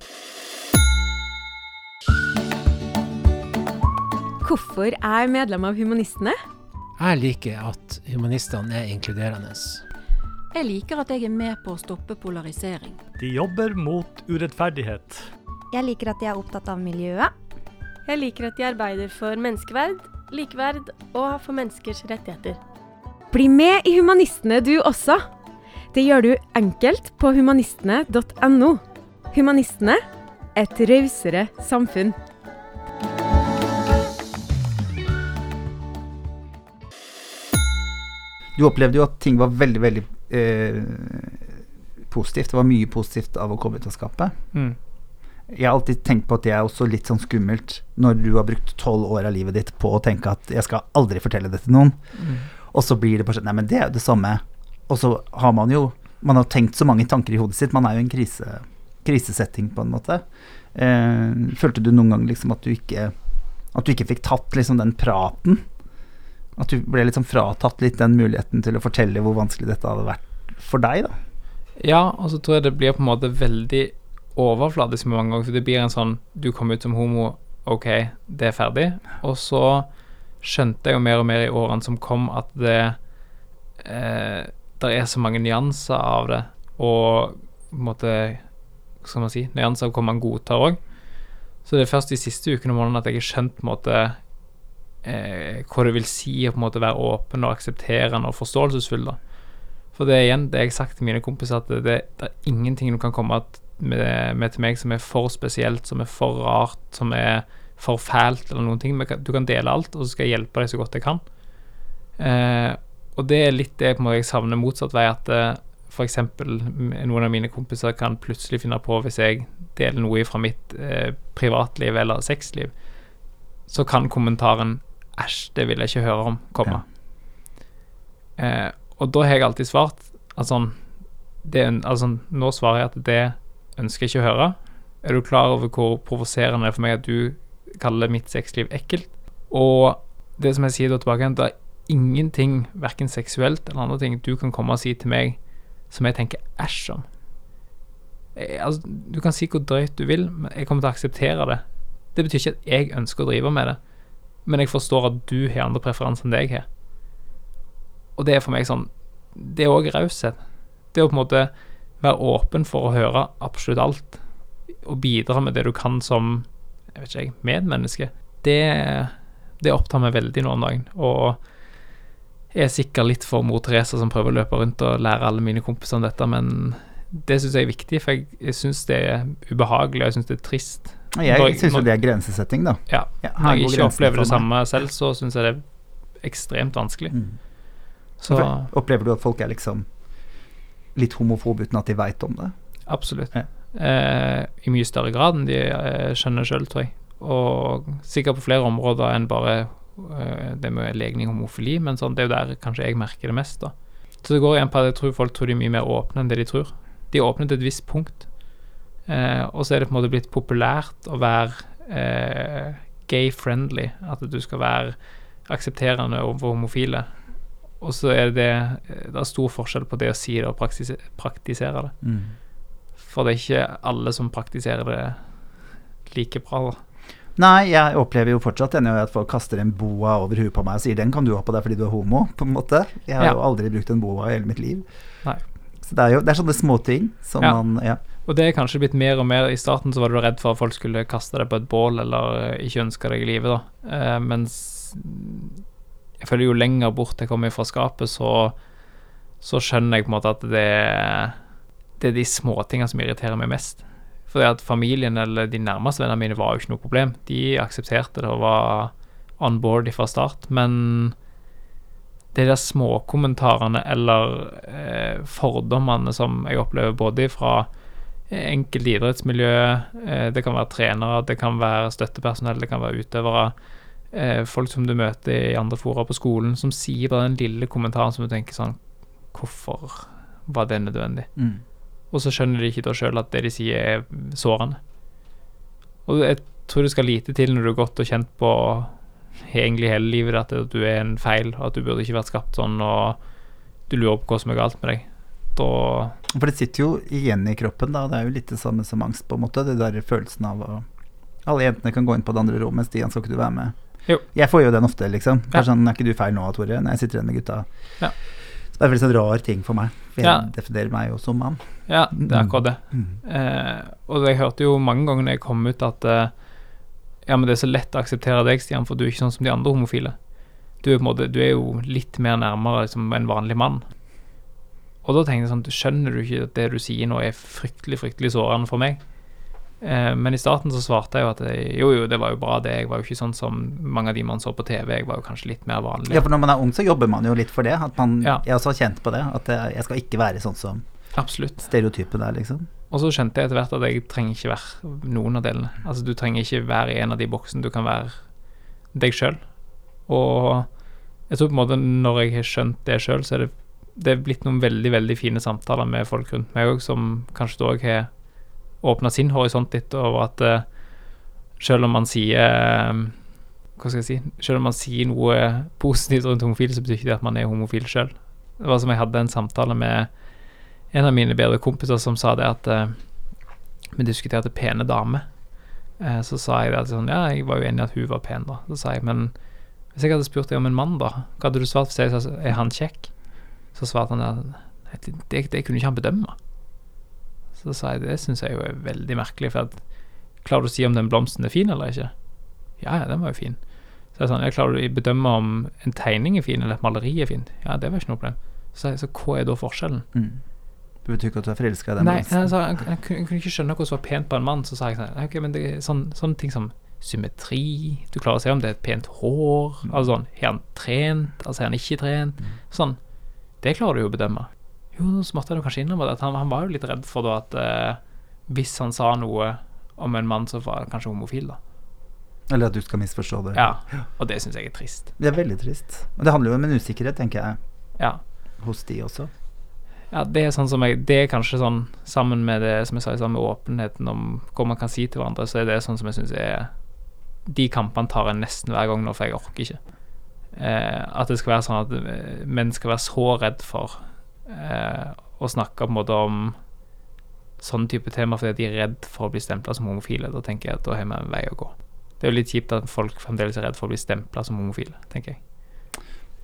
Hvorfor er medlem av Humanistene? Jeg liker at humanistene er inkluderende. Jeg liker at jeg er med på å stoppe polarisering. De jobber mot urettferdighet. Jeg liker at de er opptatt av miljøet. Jeg liker at de arbeider for menneskeverd, likeverd og for menneskers rettigheter. Bli med i Humanistene du også! Det gjør du enkelt på humanistene.no. Humanistene et rausere samfunn. Du opplevde jo at ting var veldig, veldig eh, positivt. Det var mye positivt av å komme ut av skapet. Mm. Jeg har alltid tenkt på at det er også litt sånn skummelt når du har brukt tolv år av livet ditt på å tenke at jeg skal aldri fortelle det til noen, Mm. og så blir det bare sånn Nei, men det er jo det samme. Og så har man jo Man har tenkt så mange tanker i hodet sitt. Man er jo i en krise, krisesetting, på en måte. Eh, følte du noen gang liksom at du ikke At du ikke fikk tatt liksom den praten? At du ble liksom fratatt litt den muligheten til å fortelle hvor vanskelig dette hadde vært for deg, da? Ja, og så tror jeg det blir på en måte veldig overfladisk med mange ganger. For det blir en sånn Du kom ut som homo, OK, det er ferdig. Og så skjønte jeg jo mer og mer i årene som kom, at det eh, Der er så mange nyanser av det, og på en måte Hva skal man si Nyanser av hva man godtar òg. Så det er først de siste ukene og månedene at jeg har skjønt på en måte eh, hva det vil si å på en måte være åpen og aksepterende og forståelsesfull. da. For det er igjen det jeg har sagt til mine kompiser, at det, det, er ingenting du kan komme med, med til meg som er for spesielt, som er for rart, som er for fælt eller noen ting. Du kan dele alt, og så skal jeg hjelpe deg så godt jeg kan. Eh, og det er litt det måte jeg savner motsatt vei, at eh, f.eks. noen av mine kompiser kan plutselig finne på, hvis jeg deler noe fra mitt eh, privatliv eller sexliv, så kan kommentaren 'æsj, det vil jeg ikke høre om', komme. Eh, og da har jeg alltid svart at sånn det, altså, Nå svarer jeg at det ønsker jeg ikke å høre. Er du klar over hvor provoserende det er for meg at du kaller mitt sexliv ekkelt? Og det som jeg sier da tilbake det er ingenting, verken seksuelt eller andre ting, du kan komme og si til meg som jeg tenker æsj om. Jeg, altså, du kan si hvor drøyt du vil, men jeg kommer til å akseptere det. Det betyr ikke at jeg ønsker å drive med det, men jeg forstår at du har andre preferanser enn det jeg har. Og det er for meg sånn Det er òg raushet. Det å på en måte være åpen for å høre absolutt alt, og bidra med det du kan som jeg vet ikke medmenneske, det, det opptar meg veldig nå om dagen. Og jeg er sikkert litt for mor Teresa som prøver å løpe rundt og lære alle mine kompiser om dette, men det syns jeg er viktig, for jeg, jeg syns det er ubehagelig, og jeg syns det er trist. Jeg syns jo det er grensesetting, da. Ja, Ja, Når jeg ikke opplever det samme selv, så syns jeg det er ekstremt vanskelig. Mm. Så Opplever du at folk er liksom litt homofobe uten at de veit om det? absolutt. Ja. Eh, I mye større grad enn de eh, skjønner sjøl, tror jeg. Og sikkert på flere områder enn bare eh, det med legning og homofili, men sånn, det er jo der kanskje jeg merker det mest. da. Så det går igjen på at jeg tror folk tror de er mye mer åpne enn det de tror. De er åpne til et visst punkt, eh, og så er det på en måte blitt populært å være eh, gay-friendly. At du skal være aksepterende overfor homofile. Og så er det det er stor forskjell på det å si det og praktise, praktisere det. Mm. For det er ikke alle som praktiserer det like bra. da. Nei, jeg opplever jo fortsatt denne at folk kaster en boa over huet på meg og sier 'den kan du ha på deg fordi du er homo', på en måte. Jeg har Ja. jo aldri brukt en boa i hele mitt liv. Nei. Så det er jo det er sånne småting som Ja. man Ja. Og det er kanskje blitt mer og mer I starten så var du redd for at folk skulle kaste deg på et bål eller eh, ikke ønske deg i live, da. Eh, mens jeg føler jo lenger bort jeg kommer fra skapet, så, så skjønner jeg på en måte at det, det er de småtingene som irriterer meg mest. Fordi at familien eller de nærmeste vennene mine var jo ikke noe problem. De aksepterte det og var on board fra start. Men de der småkommentarene eller eh, fordommene som jeg opplever både fra enkelte idrettsmiljø, eh, det kan være trenere, det kan være støttepersonell, det kan være utøvere, eh, folk som du møter i andre fora på skolen, som sier bare den lille kommentaren som du tenker sånn Hvorfor var det nødvendig? Mm. Og så skjønner de ikke da sjøl at det de sier, er sårende. Og jeg tror det skal lite til når du har gått og kjent på egentlig hele livet at du er en feil, og at du burde ikke vært skapt sånn, og du lurer på hva som er galt med deg. Da For det sitter jo igjen i kroppen, da. Det er jo litt det samme som angst, på en måte. Det der følelsen av å Alle jentene kan gå inn på det andre rommet, Stian, skal ikke du være med? Jo. Jeg får jo den ofte, liksom. Ja. Sånn, er ikke du feil nå, Tore? Når jeg sitter igjen med gutta. Ja. Så det er veldig sånn rar ting for meg. For jeg Ja. definerer meg jo som mann. Ja, det er akkurat det. Mm. Eh, og jeg hørte jo mange ganger når jeg kom ut at eh, Ja, men det er så lett å akseptere deg, Stian, for du er ikke sånn som de andre homofile. Du er, måte, du er jo litt mer nærmere liksom, en vanlig mann. Og da tenkte jeg sånn Skjønner du ikke at det du sier nå er fryktelig, fryktelig sårende for meg? Eh, men i starten så svarte jeg jo at jeg, jo, jo, det var jo bra, det. Jeg var jo ikke sånn som mange av de man så på TV. Jeg var jo kanskje litt mer vanlig. Ja, for når man er ung, så jobber man jo litt for det. At man, Ja. Jeg også kjent på det. At jeg, skal ikke være sånn som Absolutt. stereotypen der, liksom. Og så skjønte jeg etter hvert at jeg trenger ikke være noen av delene. Altså Du trenger ikke være i en av de boksene, du kan være deg sjøl. Og jeg tror på en måte når jeg har skjønt det sjøl, så er det, det er blitt noen veldig veldig fine samtaler med folk rundt meg òg, som kanskje òg har åpna sin horisont litt over at uh, selv om man sier eh, Hva skal jeg si Selv om man sier noe positivt rundt homofile, så betyr ikke det at man er homofil sjøl. Det var som jeg hadde en samtale med en av mine bedre kompiser som sa det at uh, vi diskuterte pene damer. Uh, så sa jeg det at sånn, ja, jeg var jo enig i at hun var pen, da. Så sa jeg, men hvis jeg hadde spurt deg om en mann, da, hva hadde du svart hvis jeg sa er han kjekk? Så svarte han at det, det, det kunne ikke han bedømme. Så sa jeg det syns jeg jo er veldig merkelig, for at klarer du å si om den blomsten er fin eller ikke? Ja, ja, den var jo fin. Så jeg sa jeg klarer du å bedømme om en tegning er fin eller et maleri er fint? Ja, det var ikke noe problem. Så sa så hva er da forskjellen? Mm. Det betyr ikke at du er forelska i den Nei, blomsten. sa, jeg, jeg, kunne- ikke skjønne hva som var pent på en mann. Så sa jeg sånn Ok, men det er sånn, sånne ting som symmetri Du klarer å se om det er et pent hår. Altså sånn Er han trent? Altså er han ikke trent? Sånn. Det klarer du jo å bedømme. Jo, så måtte jeg kanskje innrømme det, at han, han var jo litt redd for da at eh, hvis han sa noe om en mann, så var han kanskje homofil, da. Eller at du skal misforstå det. Ja, og det syns jeg er trist. Det er veldig trist. Og det handler jo om en usikkerhet, tenker jeg, Ja. hos de også. Ja, det er sånn som jeg Det er kanskje sånn Sammen med det som jeg sa stad, med åpenheten om hva man kan si til hverandre, så er det sånn som jeg syns er De kampene tar jeg nesten hver gang nå, for jeg orker ikke. Eh, at det skal være sånn at eh, menn skal være så redd for eh, å snakke på en måte om sånn type tema fordi de er redd for å bli stempla som homofile. Da tenker jeg at da har vi en vei å gå. Det er jo litt kjipt at folk fremdeles er redd for å bli stempla som homofile, tenker jeg.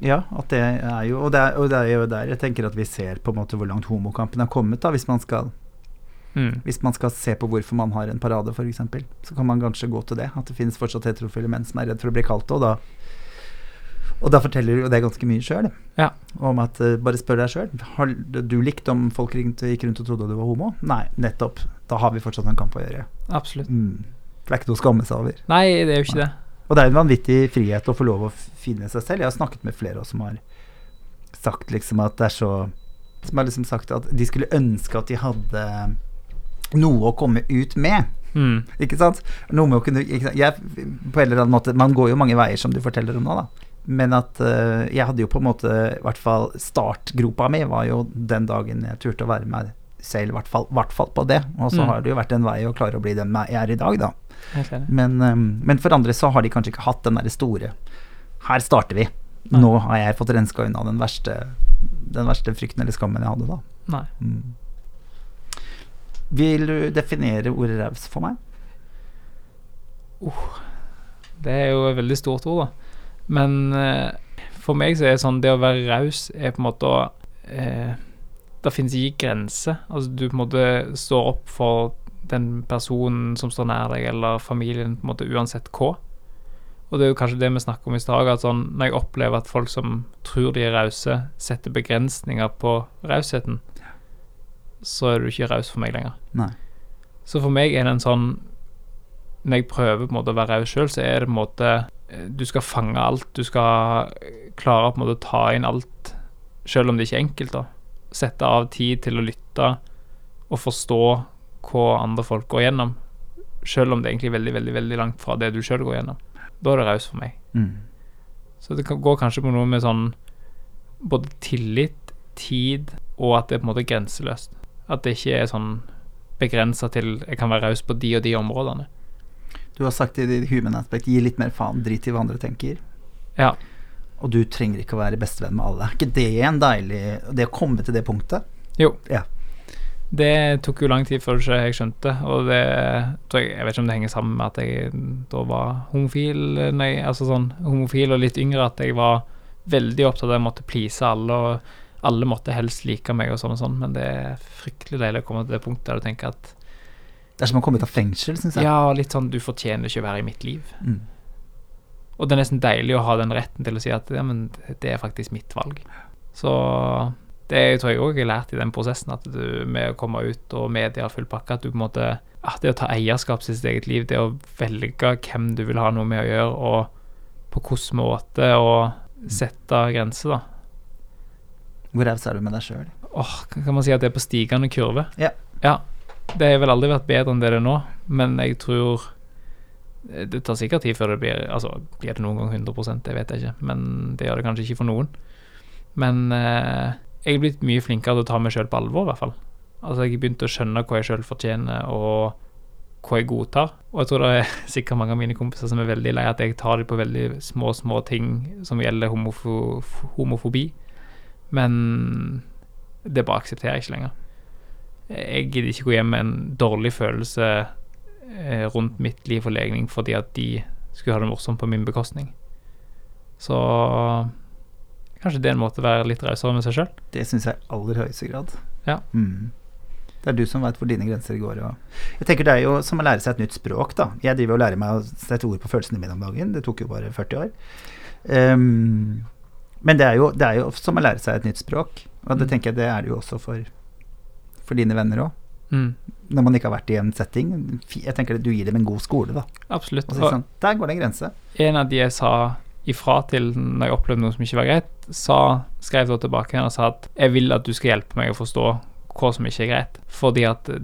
Ja, at det er jo og det er, og det er jo der jeg tenker at vi ser på en måte hvor langt homokampen har kommet, da, hvis man skal Mm. Hvis man skal se på hvorfor man har en parade, f.eks., så kan man kanskje gå til det. At det finnes fortsatt heterofile menn som er redd for å bli kalt det, og da og da forteller jo det ganske mye sjøl. Ja. Om at uh, Bare spør deg sjøl. Har du likt om folk ringte, gikk rundt og trodde du var homo? Nei, nettopp. Da har vi fortsatt en kamp å gjøre. Absolutt. Mm. For det er ikke noe å skamme seg over. Nei, det er jo ikke det. Og det er en vanvittig frihet å få lov å finne seg selv. Jeg har snakket med flere også som har sagt liksom at det er så Som har liksom sagt at de skulle ønske at de hadde noe å komme ut med. Mm. Ikke sant? Noe med å kunne? Jeg, På en eller annen måte Man går jo mange veier, som du forteller om nå, da. Men at uh, jeg hadde jo på en måte I hvert fall startgropa mi var jo den dagen jeg turte å være meg selv, i hvert fall, hvert fall på det. Og så Mm. har det jo vært en vei å klare å bli den jeg er i dag, da. Men, um, men for andre så har de kanskje ikke hatt den derre store Her starter vi. Nei. Nå har jeg fått renska unna den verste, den verste frykten eller skammen jeg hadde da. Nei. Mm. Vil du definere ordet raus for meg? Det er jo et veldig stort ord, da. Men eh, for meg så er det sånn det å være raus er på en måte å eh, Det finnes ikke grenser. Altså du på en måte står opp for den personen som står nær deg, eller familien, på en måte uansett hva. Og det er jo kanskje det vi snakker om i stad, at sånn, når jeg opplever at folk som tror de er rause, setter begrensninger på rausheten, så er du ikke raus for meg lenger. Nei. Så for meg er det en sånn Når jeg prøver på en måte å være raus sjøl, så er det på en måte Du skal fange alt. Du skal klare på en måte å ta inn alt, selv om det ikke er enkelt. da Sette av tid til å lytte og forstå hva andre folk går gjennom. Selv om det egentlig er veldig, veldig, veldig langt fra det du sjøl går gjennom. Da er det raust for meg. Mm. Så det går kanskje på noe med sånn både tillit, tid, og at det er på en måte grenseløst. At det ikke er sånn begrensa til jeg kan være raus på de og de områdene. Du har sagt i ditt human aspect gi litt mer faen, drit i hva andre tenker. Ja. Og du trenger ikke å være bestevenn med alle. Er ikke det en deilig Det å komme til det punktet? Jo. Ja. Det tok jo lang tid før jeg skjønte, og det jeg Jeg vet ikke om det henger sammen med at jeg da var homofil, nei, altså sånn homofil og litt yngre, at jeg var veldig opptatt av at jeg måtte please alle, og alle måtte helst like meg og sånn og sånn, men det er fryktelig deilig å komme til det punktet der du tenker at Det er som å komme ut av fengsel, syns jeg. ja, litt sånn du fortjener ikke å være i mitt liv. Mm. Og det er nesten deilig å ha den retten til å si at ja, men det er faktisk mitt valg. Så det tror jeg òg jeg har lært i den prosessen, at du med å komme ut og media full pakke, at du på en måte at Det å ta eierskap til sitt eget liv, det å velge hvem du vil ha noe med å gjøre, og på hvilken måte, og sette grenser, da. Hvor raus er du med deg sjøl? Åh, kan man si at det er på stigende kurve? Ja. ja. Det har vel aldri vært bedre enn det det er nå, men jeg tror Det tar sikkert tid før det blir Altså, blir det noen gang 100% det vet jeg ikke, men det gjør det kanskje ikke for noen. Men eh, jeg er blitt mye flinkere til å ta meg sjøl på alvor, i hvert fall. Altså, jeg har begynt å skjønne hva jeg sjøl fortjener, og hva jeg godtar. Og jeg tror det er sikkert mange av mine kompiser som er veldig lei at jeg tar dem på veldig små, små ting som gjelder homofo homofobi. Men det bare aksepterer jeg ikke lenger. Jeg gidder ikke gå hjem med en dårlig følelse eh, rundt mitt liv og legning fordi at de skulle ha det morsomt på min bekostning. Så kanskje det er en måte å være litt rausere med seg sjøl. Det syns jeg i aller høyeste grad. Ja. Mm. Det er du som veit hvor dine grenser går. Jeg tenker Det er jo som å lære seg et nytt språk. da Jeg driver og lærer meg å sette ord på følelsene mine om dagen. Det tok jo bare 40 år. Um, men det er, jo, det er jo som å lære seg et nytt språk. Og det Mm. tenker jeg det er det jo også for, for dine venner òg. Mm, Når man ikke har vært i en setting. Jeg tenker at Du gir dem en god skole. da absolutt. og sånn, Der går det en grense. en av de jeg sa ifra til når jeg opplevde noe som ikke var greit, sa, skrev da tilbake og sa at jeg vil at du skal hjelpe meg å forstå hva som ikke er greit, fordi at eh,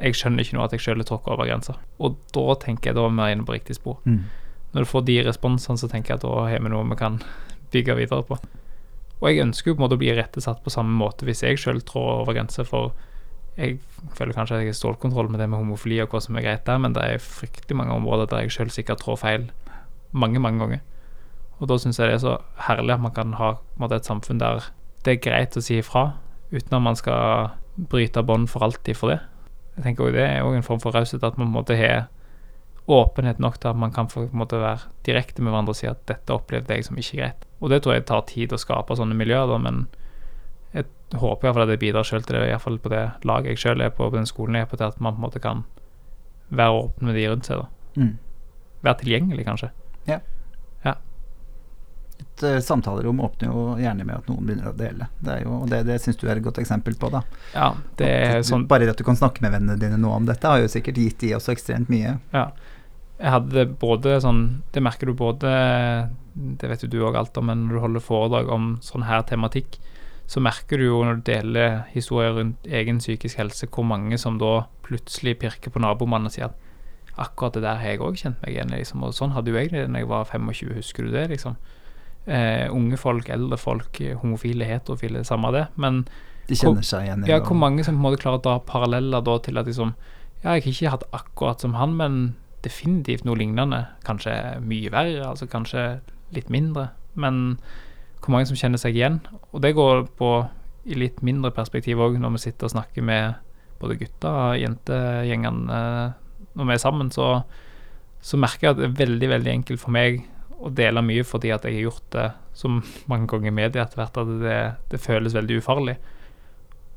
jeg skjønner ikke nå at jeg sjøl er tråkka over grensa. Og da tenker jeg da er vi inne på riktig spor. Mm. Når du får de responsene, så tenker jeg at da har vi noe vi kan bygge videre på. Og jeg ønsker jo på en måte å bli rettesatt på samme måte hvis jeg sjøl trår over grenser, for jeg føler kanskje at jeg har stålkontroll med det med homofili og hva som er greit der, men det er fryktelig mange områder der jeg sjøl sikkert trår feil mange, mange ganger. Og da syns jeg det er så herlig at man kan ha måte, et samfunn der det er greit å si ifra, uten at man skal bryte bånd for alltid for det. Jeg tenker også Det er òg en form for raushet, at man måtte ha åpenhet nok til at man kan for, måte være direkte med hverandre og si at 'dette opplevde jeg som ikke greit'. Og det tror jeg tar tid å skape sånne miljøer, da, men håper iallfall at jeg bidrar sjøl til det, iallfall på det laget jeg sjøl er på, på den skolen jeg er på, til at man på en måte kan være åpen med de rundt seg. da. Mm. Være tilgjengelig, kanskje. Ja Et uh, samtalerom åpner jo gjerne med at noen begynner å dele. Det er jo, og det, det syns du er et godt eksempel på. da Ja, det er At sånn Bare det at du kan snakke med vennene dine nå om dette, har jo sikkert gitt de også ekstremt mye. Ja. Jeg hadde både sånn Det merker du både Det vet jo du òg alt om, men når du holder foredrag om sånn her tematikk, så merker du jo når du deler historier rundt egen psykisk helse, hvor mange som da plutselig pirker på nabomannen og sier at akkurat det der har jeg òg kjent meg igjen i, liksom. Og sånn hadde jo jeg det da jeg var 25, husker du det, liksom? Eh, unge folk, eldre folk, homofile, heterofile, samme det. Men De kjenner seg igjen. ja, hvor mange som på en måte klarer å dra paralleller da til at liksom Ja, jeg har ikke hatt akkurat som han, men definitivt noe lignende. Kanskje mye verre, altså kanskje litt mindre. Men hvor mange som kjenner seg igjen. Og det går på i litt mindre perspektiv òg, når vi sitter og snakker med både gutta og jentegjengene når vi er sammen, så, så merker jeg at det er veldig, veldig enkelt for meg å dele mye fordi at jeg har gjort det så mange ganger i media etter hvert at det, det føles veldig ufarlig.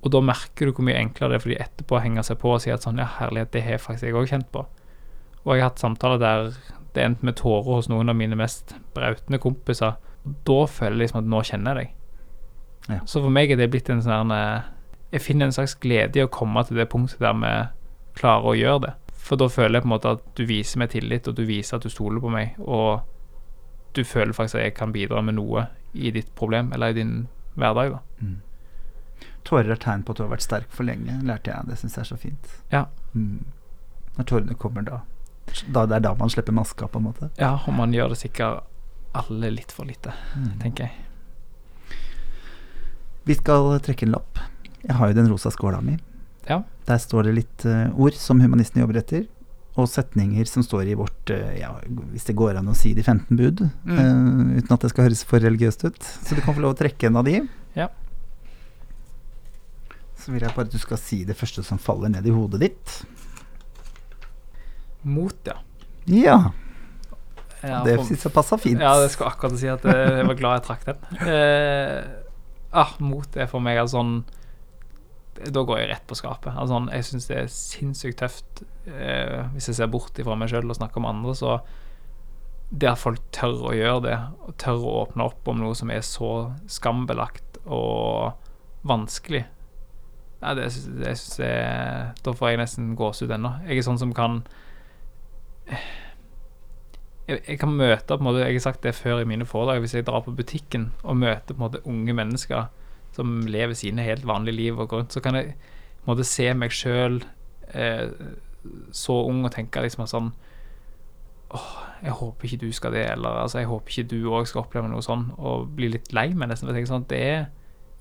Og da merker du hvor mye enklere det er for de etterpå å henge seg på og si at sånn, ja, herlighet, det har faktisk jeg òg kjent på. Og jeg har hatt samtaler der det endte med tårer hos noen av mine mest brautende kompiser. Da føler jeg liksom at nå kjenner jeg deg. Ja. Så for meg er det blitt en sånn eh, Jeg finner en slags glede i å komme til det punktet der vi klarer å gjøre det. For da føler jeg på en måte at du viser meg tillit, og du viser at du stoler på meg, og du føler faktisk at jeg kan bidra med noe i ditt problem, eller i din hverdag, da. Tårer er tegn på at du har vært sterk for lenge, lærte jeg. Det syns jeg er så fint. Ja. Mm. Når tårene kommer da. da. Det er da man slipper maska, på en måte. Ja, og man gjør det sikkert alle litt for lite, Mm. tenker jeg. Vi skal trekke en lapp. Jeg har jo den rosa skåla mi. Ja. Der står det litt uh, ord som humanistene jobber etter, og setninger som står i vårt uh, ja, Hvis det går an å si de 15 bud, Mm. uh, uten at det skal høres for religiøst ut. Så du kan få lov å trekke en av de. Ja. Så vil jeg bare at du skal si det første som faller ned i hodet ditt. Mot, ja. Ja, ja det syns jeg passa fint. Ja, det skulle akkurat si at jeg var glad jeg trakk den. Eh, ah, mot er for meg altså sånn Da går jeg rett på skapet. Altså, sånn, jeg syns det er sinnssykt tøft eh, hvis jeg ser bort ifra meg sjøl og snakker om andre, så det at folk tør å gjøre det, og tør å åpne opp om noe som er så skambelagt og vanskelig ja, det, det jeg Da får jeg nesten gåsehud ennå. Jeg er sånn som kan jeg, kan møte på en måte, Jeg har sagt det før i mine foredrag. Hvis jeg drar på butikken og møter på en måte unge mennesker som lever sine helt vanlige liv, og rundt, så kan jeg på en måte se meg sjøl eh, så ung og tenke liksom sånn Åh, jeg håper ikke du skal det, eller altså, jeg håper ikke du òg skal oppleve noe sånn, og bli litt lei meg nesten. Jeg tenker sånn, det,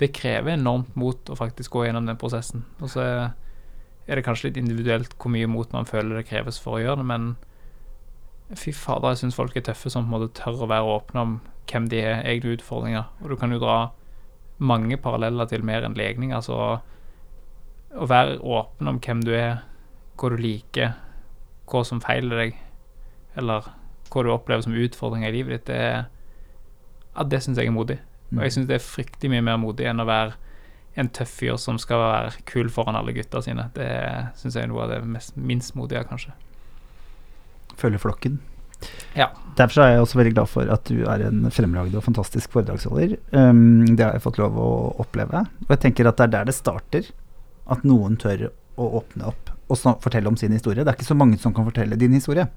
det krever enormt mot å faktisk gå gjennom den prosessen. Og så er det kanskje litt individuelt hvor mye mot man føler det kreves for å gjøre det, men Fy fader, jeg syns folk er tøffe som på en måte tør å være åpne om hvem de er, egne utfordringer. Og du kan jo dra mange paralleller til mer enn legning. Altså å være åpen om hvem du er, hva du liker, hva som feiler deg, eller hva du opplever som utfordringer i livet ditt, det, ja, det syns jeg er modig. Og jeg syns det er fryktelig mye mer modig enn å være en tøff fyr som skal være kul foran alle gutta sine. Det syns jeg er noe av det mest, minst modige, kanskje. Følge flokken. Ja. Derfor er jeg også veldig glad for at du er en fremragende og fantastisk foredragsholder. Um, det har jeg fått lov å oppleve. Og jeg tenker at det er der det starter. At noen tør å åpne opp og fortelle om sin historie. Det er ikke så mange som kan fortelle din historie.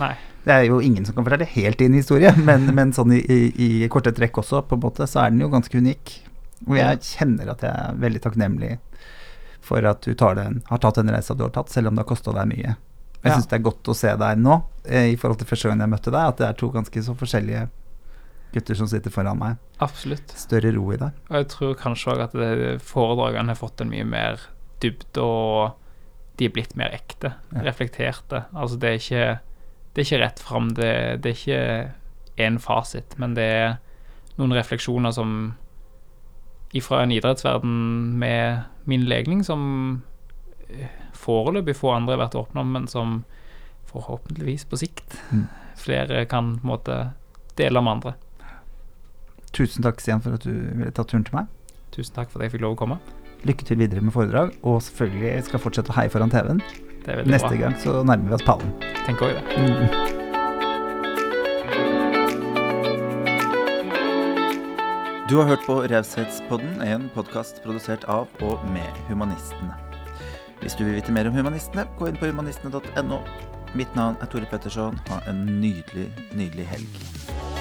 Nei. Det er jo ingen som kan fortelle helt din historie, men, men sånn i, i, i korte trekk også, på en måte, så er den jo ganske unik. Og jeg kjenner at jeg er veldig takknemlig for at du tar den, har tatt den reisa du har tatt, selv om det har kosta deg mye. Jeg Ja. det er godt å se deg nå, eh, i forhold til første gang jeg møtte deg, at det er to ganske så forskjellige gutter som sitter foran meg. Absolutt. Større ro i deg. Og jeg tror kanskje òg at foredragene har fått en mye mer dybde, og de er blitt mer ekte, Ja. reflekterte. Altså, det er ikke, det er ikke rett fram, det, det er ikke én fasit, men det er noen refleksjoner som ifra en idrettsverden med min legning, som eh, foreløpig få andre har vært åpne om, men som forhåpentligvis på sikt Mm. flere kan på en måte dele med andre. Tusen takk, Stian, for at du ville ta turen til meg. Tusen takk for at jeg fikk lov å komme. Lykke til videre med foredrag, og selvfølgelig jeg skal fortsette å heie foran TV-en. Neste bra. gang så nærmer vi oss pallen. Tenker også det. Du har hørt på Raushetspodden, en podkast produsert av og med Humanistene. Hvis du vil vite mer om Humanistene, gå inn på humanistene.no. Mitt navn er Tore Petterson. Ha en nydelig, nydelig helg.